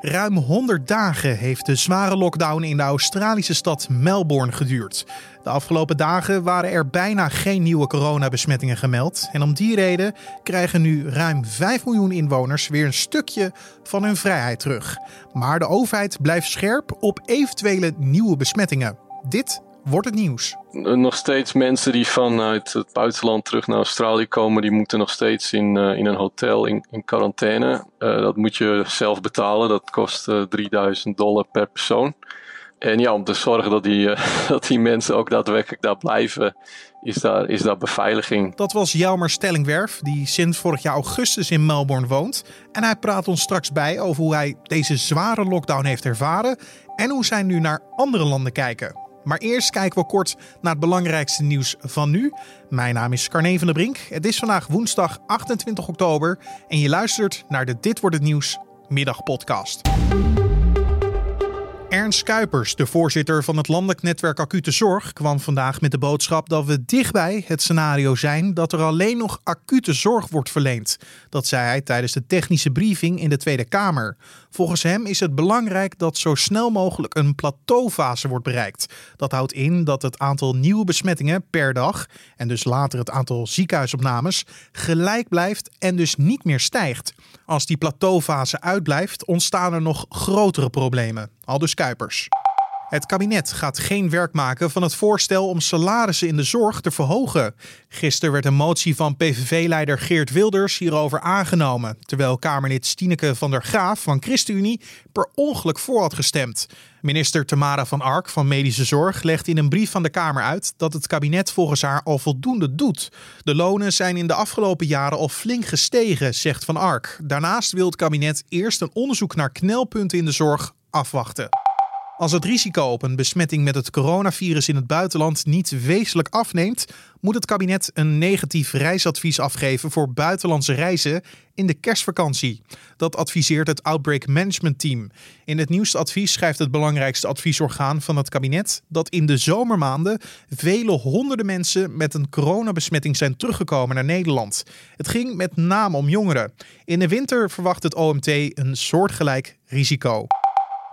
Ruim 100 dagen heeft de zware lockdown in de Australische stad Melbourne geduurd. De afgelopen dagen waren er bijna geen nieuwe coronabesmettingen gemeld. En om die reden krijgen nu ruim 5 miljoen inwoners weer een stukje van hun vrijheid terug. Maar de overheid blijft scherp op eventuele nieuwe besmettingen. Dit wordt het nieuws. Nog steeds mensen die vanuit het buitenland terug naar Australië komen, die moeten nog steeds in, uh, in een hotel in, in quarantaine. Uh, dat moet je zelf betalen. Dat kost uh, 3000 dollar per persoon. En ja, om te zorgen dat die, dat die mensen ook daadwerkelijk daar blijven, is daar, is daar beveiliging. Dat was Jelmer Stellingwerf, die sinds vorig jaar augustus in Melbourne woont. En hij praat ons straks bij over hoe hij deze zware lockdown heeft ervaren en hoe zij nu naar andere landen kijken. Maar eerst kijken we kort naar het belangrijkste nieuws van nu. Mijn naam is Carne van der Brink. Het is vandaag woensdag 28 oktober en je luistert naar de Dit wordt het nieuws middagpodcast. Ernst Kuipers, de voorzitter van het Landelijk Netwerk Acute Zorg, kwam vandaag met de boodschap dat we dichtbij het scenario zijn dat er alleen nog acute zorg wordt verleend. Dat zei hij tijdens de technische briefing in de Tweede Kamer. Volgens hem is het belangrijk dat zo snel mogelijk een plateaufase wordt bereikt. Dat houdt in dat het aantal nieuwe besmettingen per dag en dus later het aantal ziekenhuisopnames gelijk blijft en dus niet meer stijgt. Als die plateaufase uitblijft, ontstaan er nog grotere problemen. Aldus Kuipers. Het kabinet gaat geen werk maken van het voorstel om salarissen in de zorg te verhogen. Gisteren werd een motie van PVV-leider Geert Wilders hierover aangenomen, terwijl Kamerlid Stineke van der Graaf van ChristenUnie per ongeluk voor had gestemd. Minister Tamara van Ark van Medische Zorg legt in een brief van de Kamer uit dat het kabinet volgens haar al voldoende doet. De lonen zijn in de afgelopen jaren al flink gestegen, zegt Van Ark. Daarnaast wil het kabinet eerst een onderzoek naar knelpunten in de zorg afwachten. Als het risico op een besmetting met het coronavirus in het buitenland niet wezenlijk afneemt, moet het kabinet een negatief reisadvies afgeven voor buitenlandse reizen in de kerstvakantie. Dat adviseert het Outbreak Management Team. In het nieuwste advies schrijft het belangrijkste adviesorgaan van het kabinet dat in de zomermaanden vele honderden mensen met een coronabesmetting zijn teruggekomen naar Nederland. Het ging met name om jongeren. In de winter verwacht het OMT een soortgelijk risico.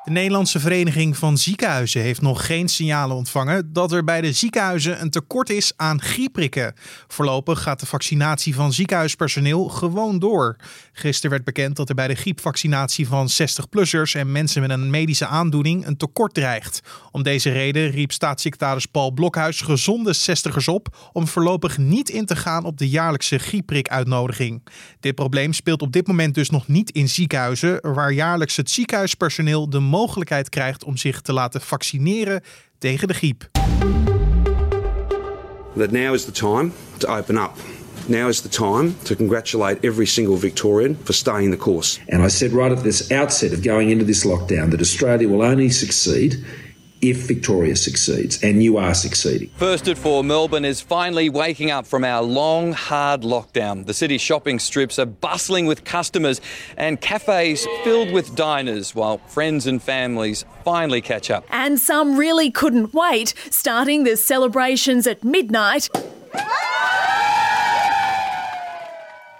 De Nederlandse Vereniging van Ziekenhuizen heeft nog geen signalen ontvangen dat er bij de ziekenhuizen een tekort is aan griepprikken. Voorlopig gaat de vaccinatie van ziekenhuispersoneel gewoon door. Gisteren werd bekend dat er bij de griepvaccinatie van 60-plussers en mensen met een medische aandoening een tekort dreigt. Om deze reden riep staatssecretaris Paul Blokhuis gezonde 60ers op om voorlopig niet in te gaan op de jaarlijkse griepprikuitnodiging. Dit probleem speelt op dit moment dus nog niet in ziekenhuizen, waar jaarlijks het ziekenhuispersoneel de mogelijkheid krijgt om zich te laten vaccineren tegen de griep. That now is the time to open up. Now is the time to congratulate every single Victorian for staying the course. And I said right at this outset of going into this lockdown that Australia will only succeed if Victoria succeeds, and you are succeeding. First at four, Melbourne is finally waking up from our long, hard lockdown. The city's shopping strips are bustling with customers and cafes filled with diners, while friends and families finally catch up. And some really couldn't wait, starting the celebrations at midnight.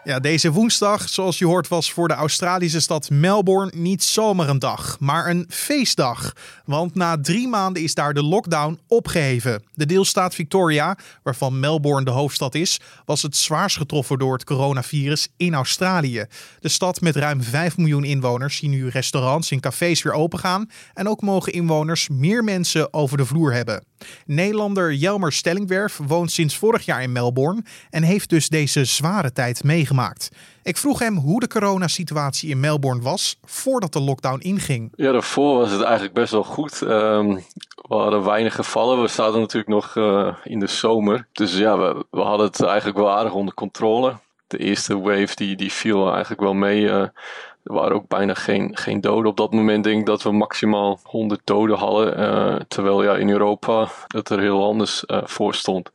Ja, deze woensdag, zoals je hoort, was voor de Australische stad Melbourne niet zomaar een dag, maar een feestdag. Want na drie maanden is daar de lockdown opgeheven. De deelstaat Victoria, waarvan Melbourne de hoofdstad is, was het zwaarst getroffen door het coronavirus in Australië. De stad met ruim 5 miljoen inwoners zien nu restaurants en cafés weer opengaan. En ook mogen inwoners meer mensen over de vloer hebben. Nederlander Jelmer Stellingwerf woont sinds vorig jaar in Melbourne en heeft dus deze zware tijd meegemaakt. Ik vroeg hem hoe de coronasituatie in Melbourne was voordat de lockdown inging. Ja, daarvoor was het eigenlijk best wel goed. Um, we hadden weinig gevallen. We zaten natuurlijk nog uh, in de zomer. Dus ja, we, hadden het eigenlijk wel aardig onder controle. De eerste wave die, die viel eigenlijk wel mee. Uh, er waren ook bijna geen, geen doden. Op dat moment denk ik dat we maximaal 100 doden hadden. Uh, terwijl ja, in Europa het er heel anders uh, voor stond.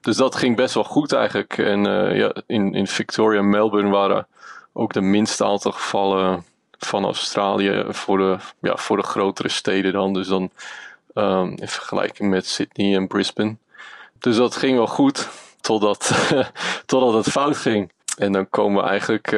Dus dat ging best wel goed eigenlijk. En uh, ja, in, in Victoria en Melbourne waren ook de minste aantal gevallen van Australië voor de, ja, voor de grotere steden dan. Dus dan um, in vergelijking met Sydney en Brisbane. Dus dat ging wel goed totdat, totdat het fout ging. En dan komen we eigenlijk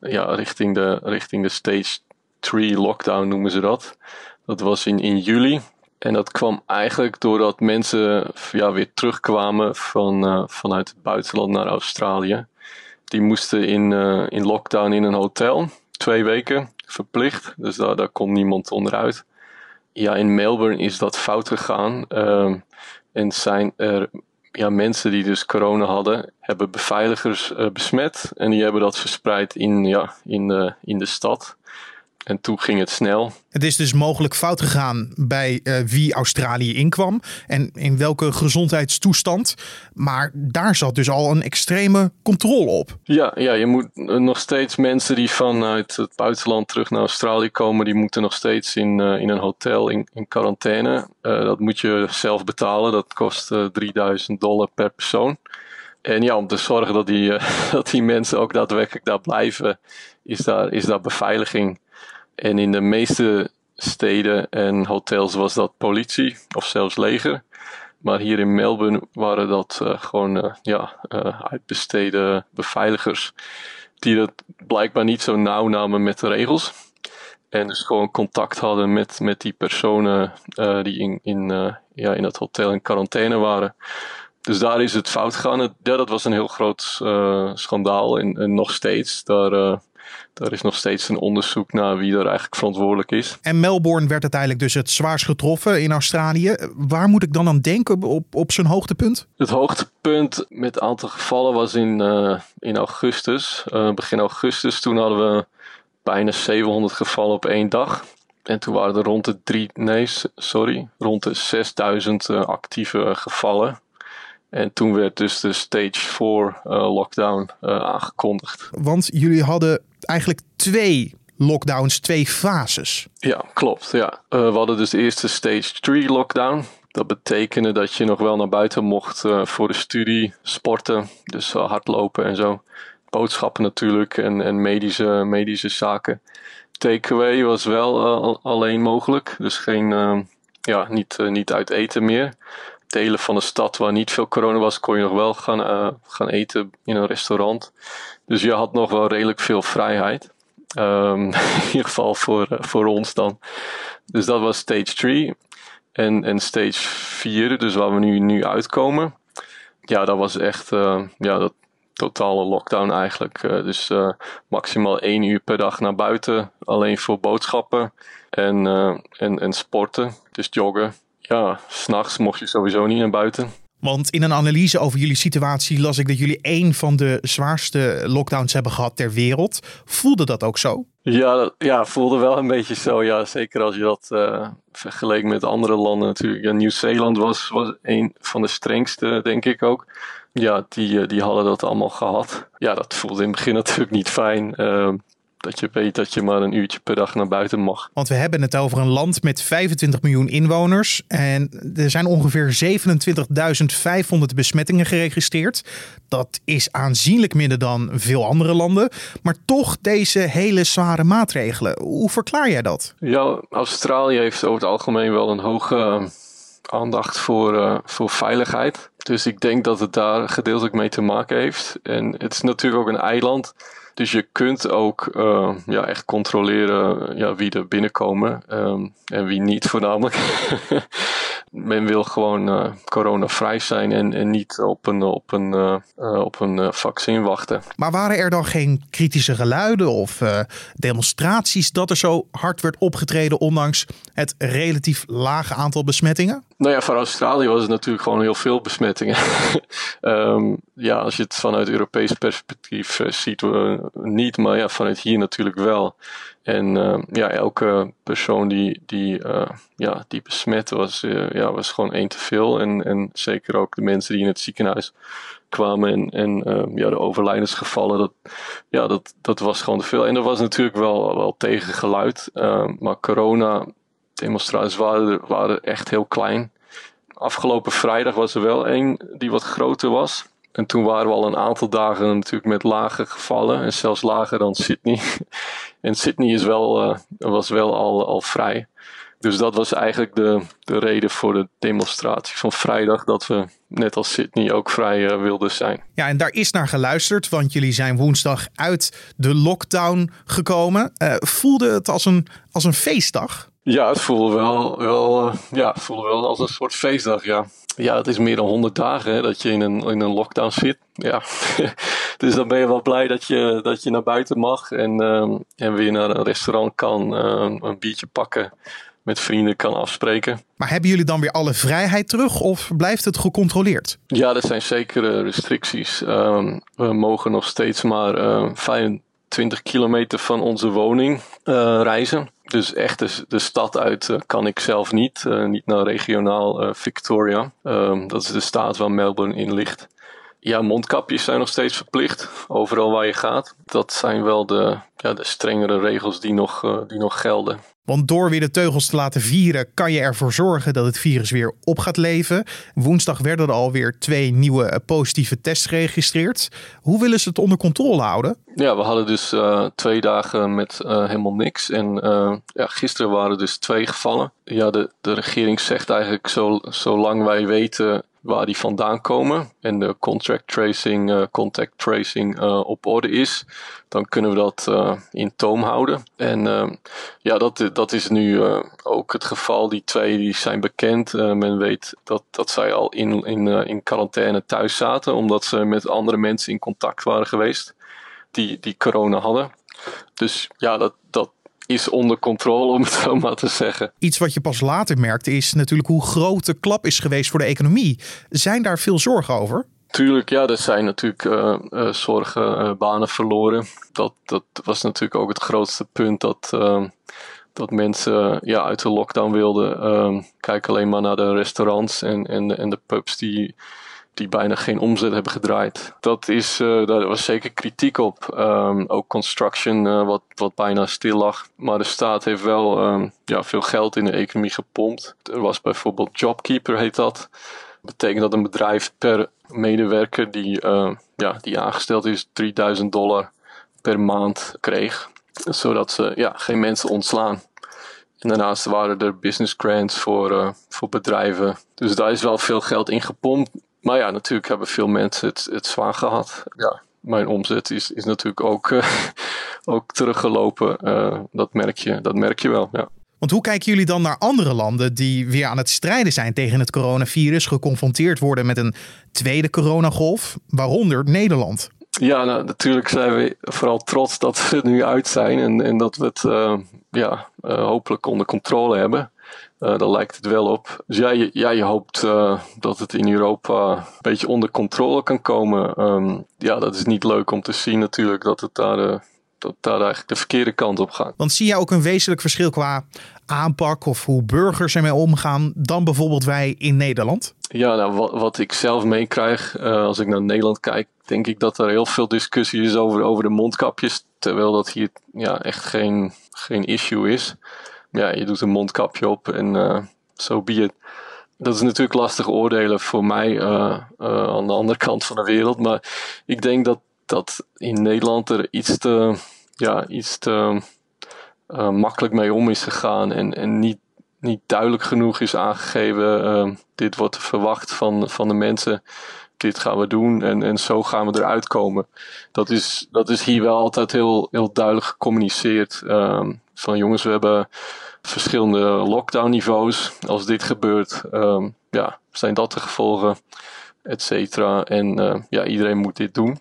ja, richting, de, richting de stage tree lockdown noemen ze dat. Dat was in, in juli. En dat kwam eigenlijk doordat mensen ja, weer terugkwamen van, uh, vanuit het buitenland naar Australië. Die moesten in, uh, in lockdown in een hotel, twee weken verplicht. Dus daar, daar kon niemand onderuit. Ja, in Melbourne is dat fout gegaan. Uh, en zijn er ja, mensen die dus corona hadden, hebben beveiligers uh, besmet. En die hebben dat verspreid in, ja, in, de, in de stad. En toen ging het snel. Het is dus mogelijk fout gegaan bij uh, wie Australië inkwam en in welke gezondheidstoestand. Maar daar zat dus al een extreme controle op. Ja, ja je moet nog steeds mensen die vanuit het buitenland terug naar Australië komen, die moeten nog steeds in, uh, in een hotel in, in quarantaine. Dat moet je zelf betalen. Dat kost 3000 dollar per persoon. En ja, om te zorgen dat die, dat die mensen ook daadwerkelijk daar blijven, is daar, is daar beveiliging. En in de meeste steden en hotels was dat politie of zelfs leger. Maar hier in Melbourne waren dat uh, gewoon uh, ja, uh, uitbesteden beveiligers. Die dat blijkbaar niet zo nauw namen met de regels. En dus gewoon contact hadden met, met die personen die in, in, ja, in het hotel in quarantaine waren. Dus daar is het fout gegaan. Ja, dat was een heel groot schandaal. En nog steeds. Daar er is nog steeds een onderzoek naar wie er eigenlijk verantwoordelijk is. En Melbourne werd uiteindelijk dus het zwaarst getroffen in Australië. Waar moet ik dan aan denken op, op zijn hoogtepunt? Het hoogtepunt met het aantal gevallen was in, uh, in augustus. Uh, begin augustus, toen hadden we bijna 700 gevallen op één dag. En toen waren er rond de drie, nee, sorry, rond de 6000 uh, actieve gevallen. En toen werd dus de stage 4 uh, lockdown uh, aangekondigd. Want jullie hadden eigenlijk twee lockdowns, twee fases. Ja, klopt. Ja. Uh, we hadden dus de eerste stage 3 lockdown. Dat betekende dat je nog wel naar buiten mocht voor de studie, sporten, dus hardlopen en zo. Boodschappen natuurlijk en, en medische, medische zaken. Takeaway was wel alleen mogelijk, dus geen, ja, niet, niet uit eten meer delen van de stad waar niet veel corona was, kon je nog wel gaan, uh, gaan eten in een restaurant. Dus je had nog wel redelijk veel vrijheid. Um, in ieder geval voor, uh, voor ons dan. Dus dat was stage 3. En, en stage 4, dus waar we nu, nu uitkomen. Ja, dat was echt uh, ja, dat totale lockdown eigenlijk. dus maximaal één uur per dag naar buiten. Alleen voor boodschappen en, en, en sporten. Dus joggen ja, s'nachts mocht je sowieso niet naar buiten. Want in een analyse over jullie situatie las ik dat jullie een van de zwaarste lockdowns hebben gehad ter wereld. Voelde dat ook zo? Ja, ja voelde wel een beetje zo. Ja, zeker als je dat uh, vergeleek met andere landen natuurlijk. Ja, Nieuw-Zeeland was, was een van de strengste, denk ik ook. Ja, die, eh, die hadden dat allemaal gehad. Ja, dat voelde in het begin natuurlijk niet fijn. Uh, dat je weet dat je maar een uurtje per dag naar buiten mag. Want we hebben het over een land met 25 miljoen inwoners. En er zijn ongeveer 27.500 besmettingen geregistreerd. Dat is aanzienlijk minder dan veel andere landen. Maar toch deze hele zware maatregelen. Hoe verklaar jij dat? Ja, Australië heeft over het algemeen wel een hoge eh, aandacht voor, uh, voor veiligheid. Dus ik denk dat het daar gedeeltelijk mee te maken heeft. En het is natuurlijk ook een eiland. Dus je kunt ook uh, ja, echt controleren ja, wie er binnenkomen um, en wie niet voornamelijk. Men wil gewoon uh, coronavrij zijn en, en niet op een, op een, uh, op een vaccin wachten. Maar waren er dan geen kritische geluiden of demonstraties dat er zo hard werd opgetreden ondanks het relatief lage aantal besmettingen? Nou ja, voor Australië was het natuurlijk gewoon heel veel besmettingen. um, ja, als je het vanuit Europees perspectief ziet, niet, maar ja, vanuit hier natuurlijk wel. En uh, ja, elke persoon die, die, uh, ja, die besmet was, uh, ja, was gewoon één te veel. En, en zeker ook de mensen die in het ziekenhuis kwamen en, en ja, de overlijdensgevallen, dat, ja, dat, dat was gewoon te veel. En er was natuurlijk wel, wel tegengeluid, maar corona demonstraties waren, waren echt heel klein. Afgelopen vrijdag was er wel één die wat groter was. En toen waren we al een aantal dagen natuurlijk met lage gevallen. En zelfs lager dan Sydney. en Sydney is wel, uh, was wel al, al vrij. Dus dat was eigenlijk de, de reden voor de demonstratie van vrijdag. Dat we net als Sydney ook vrij uh, wilden zijn. Ja, en daar is naar geluisterd, want jullie zijn woensdag uit de lockdown gekomen. Uh, voelde het als een, als een feestdag? Ja, het voelde wel, wel, uh, ja, voelde wel als een soort feestdag, ja. Ja, het is meer dan 100 dagen hè, dat je in een, in een lockdown zit. Ja. dus dan ben je wel blij dat je, dat je naar buiten mag en, en weer naar een restaurant kan, een biertje pakken met vrienden kan afspreken. Maar hebben jullie dan weer alle vrijheid terug of blijft het gecontroleerd? Ja, er zijn zekere restricties. Um, we mogen nog steeds maar uh, 25 kilometer van onze woning uh, reizen. Dus echt de, stad uit uh, kan ik zelf niet. Uh, niet naar regionaal Victoria. Um, dat is de staat waar Melbourne in ligt. Ja, mondkapjes zijn nog steeds verplicht, overal waar je gaat. Dat zijn wel de, ja, de strengere regels die nog, die nog gelden. Want door weer de teugels te laten vieren, kan je ervoor zorgen dat het virus weer op gaat leven. Woensdag werden er alweer twee nieuwe positieve tests geregistreerd. Hoe willen ze het onder controle houden? Ja, we hadden dus uh, twee dagen met uh, helemaal niks. En uh, ja, gisteren waren dus twee gevallen. Ja, de, de regering zegt eigenlijk zo, zolang wij weten waar die vandaan komen en de contract tracing, uh, contact tracing uh, op orde is, dan kunnen we dat uh, in toom houden. En ja, dat, dat is nu ook het geval. Die twee die zijn bekend. men weet dat, dat zij al in, in, in quarantaine thuis zaten, omdat ze met andere mensen in contact waren geweest die, die corona hadden. Dus ja, dat, dat, is onder controle, om het zo maar te zeggen. Iets wat je pas later merkte is natuurlijk hoe groot de klap is geweest voor de economie. Zijn daar veel zorgen over? Tuurlijk, ja, er zijn natuurlijk uh, uh, zorgen, uh, banen verloren. Dat, dat was natuurlijk ook het grootste punt dat, dat mensen ja, uit de lockdown wilden. kijk alleen maar naar de restaurants en, en, en de pubs die die bijna geen omzet hebben gedraaid. Dat is, uh, daar was zeker kritiek op. Um, ook construction, uh, wat, wat bijna stil lag. Maar de staat heeft wel um, ja, veel geld in de economie gepompt. Er was bijvoorbeeld JobKeeper, heet dat. Dat betekent dat een bedrijf per medewerker die, uh, ja, die aangesteld is 3000 dollar per maand kreeg. Zodat ze ja, geen mensen ontslaan. En daarnaast waren er business grants voor, voor bedrijven. Dus daar is wel veel geld in gepompt. Maar ja, natuurlijk hebben veel mensen het, het zwaar gehad. Ja, mijn omzet is, is natuurlijk ook, uh, ook teruggelopen. Uh, dat, merk je, dat merk je wel. Ja. Want hoe kijken jullie dan naar andere landen die weer aan het strijden zijn tegen het coronavirus, geconfronteerd worden met een tweede coronagolf, waaronder Nederland? Ja, nou, natuurlijk zijn we vooral trots dat we er nu uit zijn en, en dat we het uh, ja, hopelijk onder controle hebben. Uh, daar lijkt het wel op. Dus ja, je, ja, je hoopt uh, dat het in Europa een beetje onder controle kan komen. Um, ja, dat is niet leuk om te zien natuurlijk dat het daar, uh, dat daar eigenlijk de verkeerde kant op gaat. Want zie jij ook een wezenlijk verschil qua aanpak of hoe burgers ermee omgaan dan bijvoorbeeld wij in Nederland? Ja, nou, wat, wat ik zelf meekrijg als ik naar Nederland kijk, denk ik dat er heel veel discussie is over, over de mondkapjes. Terwijl dat hier ja, echt geen, geen issue is ja, je doet een mondkapje op en zo uh, so be. Dat is natuurlijk lastig oordelen voor mij uh, uh, aan de andere kant van de wereld. Maar ik denk dat, dat in Nederland er iets te, ja, iets te makkelijk mee om is gegaan. En, en niet, niet duidelijk genoeg is aangegeven. dit wordt verwacht van, van de mensen dit gaan we doen en, en zo gaan we eruit komen. Dat is, dat is hier wel altijd heel, heel duidelijk gecommuniceerd. Um, van jongens, we hebben verschillende lockdown niveaus. Als dit gebeurt, um, ja, zijn dat de gevolgen, et cetera. En uh, ja, iedereen moet dit doen.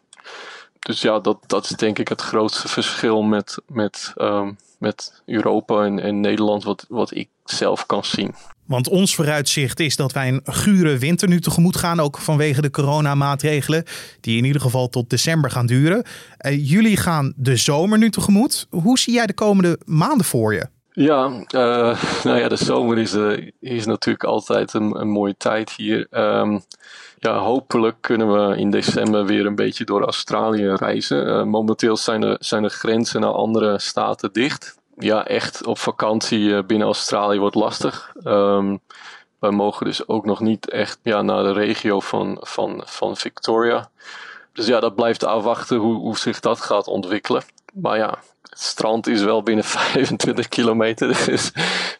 Dus ja, dat, dat is denk ik het grootste verschil met, met, um, met Europa en, en Nederland, wat, wat ik zelf kan zien. Want ons vooruitzicht is dat wij een gure winter nu tegemoet gaan, ook vanwege de coronamaatregelen, die in ieder geval tot december gaan duren. Uh, jullie gaan de zomer nu tegemoet. Hoe zie jij de komende maanden voor je? Ja, uh, nou ja, de zomer is, uh, is natuurlijk altijd een, mooie tijd hier. Um, ja, hopelijk kunnen we in december weer een beetje door Australië reizen. momenteel zijn de, zijn de grenzen naar andere staten dicht ja, echt op vakantie eh, binnen Australië wordt lastig. Um, wij mogen dus ook nog niet echt ja, naar de regio van, van, van Victoria. Dus ja, dat blijft afwachten hoe, hoe zich dat gaat ontwikkelen. Maar ja, Het strand is wel binnen 25 kilometer. Dus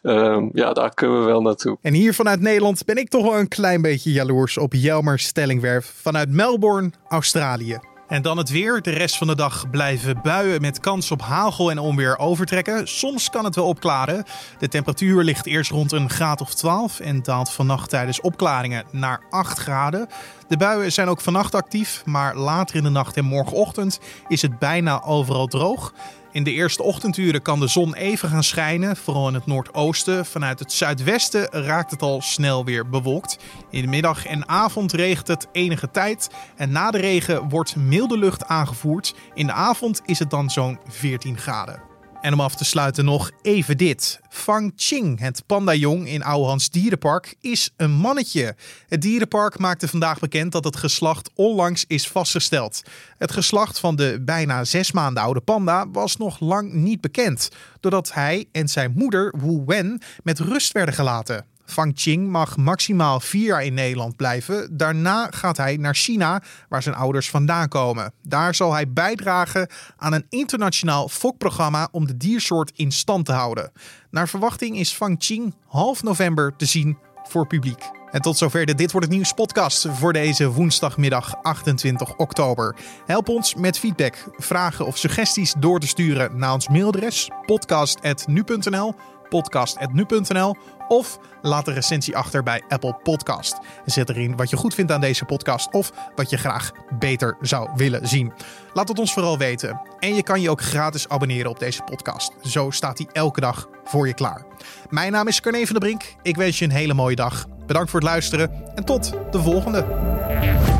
ehm, ja, daar kunnen we wel naartoe. En hier vanuit Nederland ben ik toch wel een klein beetje jaloers op Jelmer Stellingwerf vanuit Melbourne, Australië. En dan het weer. De rest van de dag blijven buien met kans op hagel en onweer overtrekken. Soms kan het wel opklaren. De temperatuur ligt eerst rond een graad of 12 en daalt vannacht tijdens opklaringen naar 8 graden. De buien zijn ook vannacht actief, maar later in de nacht en morgenochtend is het bijna overal droog. In de eerste ochtenduren kan de zon even gaan schijnen, vooral in het noordoosten. Vanuit het zuidwesten raakt het al snel weer bewolkt. In de middag en avond regent het enige tijd en na de regen wordt milde lucht aangevoerd. In de avond is het dan zo'n 14 graden. En om af te sluiten nog even dit. Fang Ching, het pandajong in Ouwehans Dierenpark, is een mannetje. Het dierenpark maakte vandaag bekend dat het geslacht onlangs is vastgesteld. Het geslacht van de bijna zes maanden oude panda was nog lang niet bekend, doordat hij en zijn moeder Wu Wen met rust werden gelaten. Fang Qing mag maximaal vier jaar in Nederland blijven. Daarna gaat hij naar China, waar zijn ouders vandaan komen. Daar zal hij bijdragen aan een internationaal fokprogramma om de diersoort in stand te houden. Naar verwachting is Fang Qing half november te zien voor publiek. En tot zover de Dit Wordt Het Nieuws podcast voor deze woensdagmiddag 28 oktober. Help ons met feedback, vragen of suggesties door te sturen naar ons mailadres podcast.nu.nl podcast.nu.nl of laat een recensie achter bij Apple Podcast. Zet erin wat je goed vindt aan deze podcast of wat je graag beter zou willen zien. Laat het ons vooral weten. En je kan je ook gratis abonneren op deze podcast. Zo staat hij elke dag voor je klaar. Mijn naam is Carne van der Brink. Ik wens je een hele mooie dag. Bedankt voor het luisteren en tot de volgende.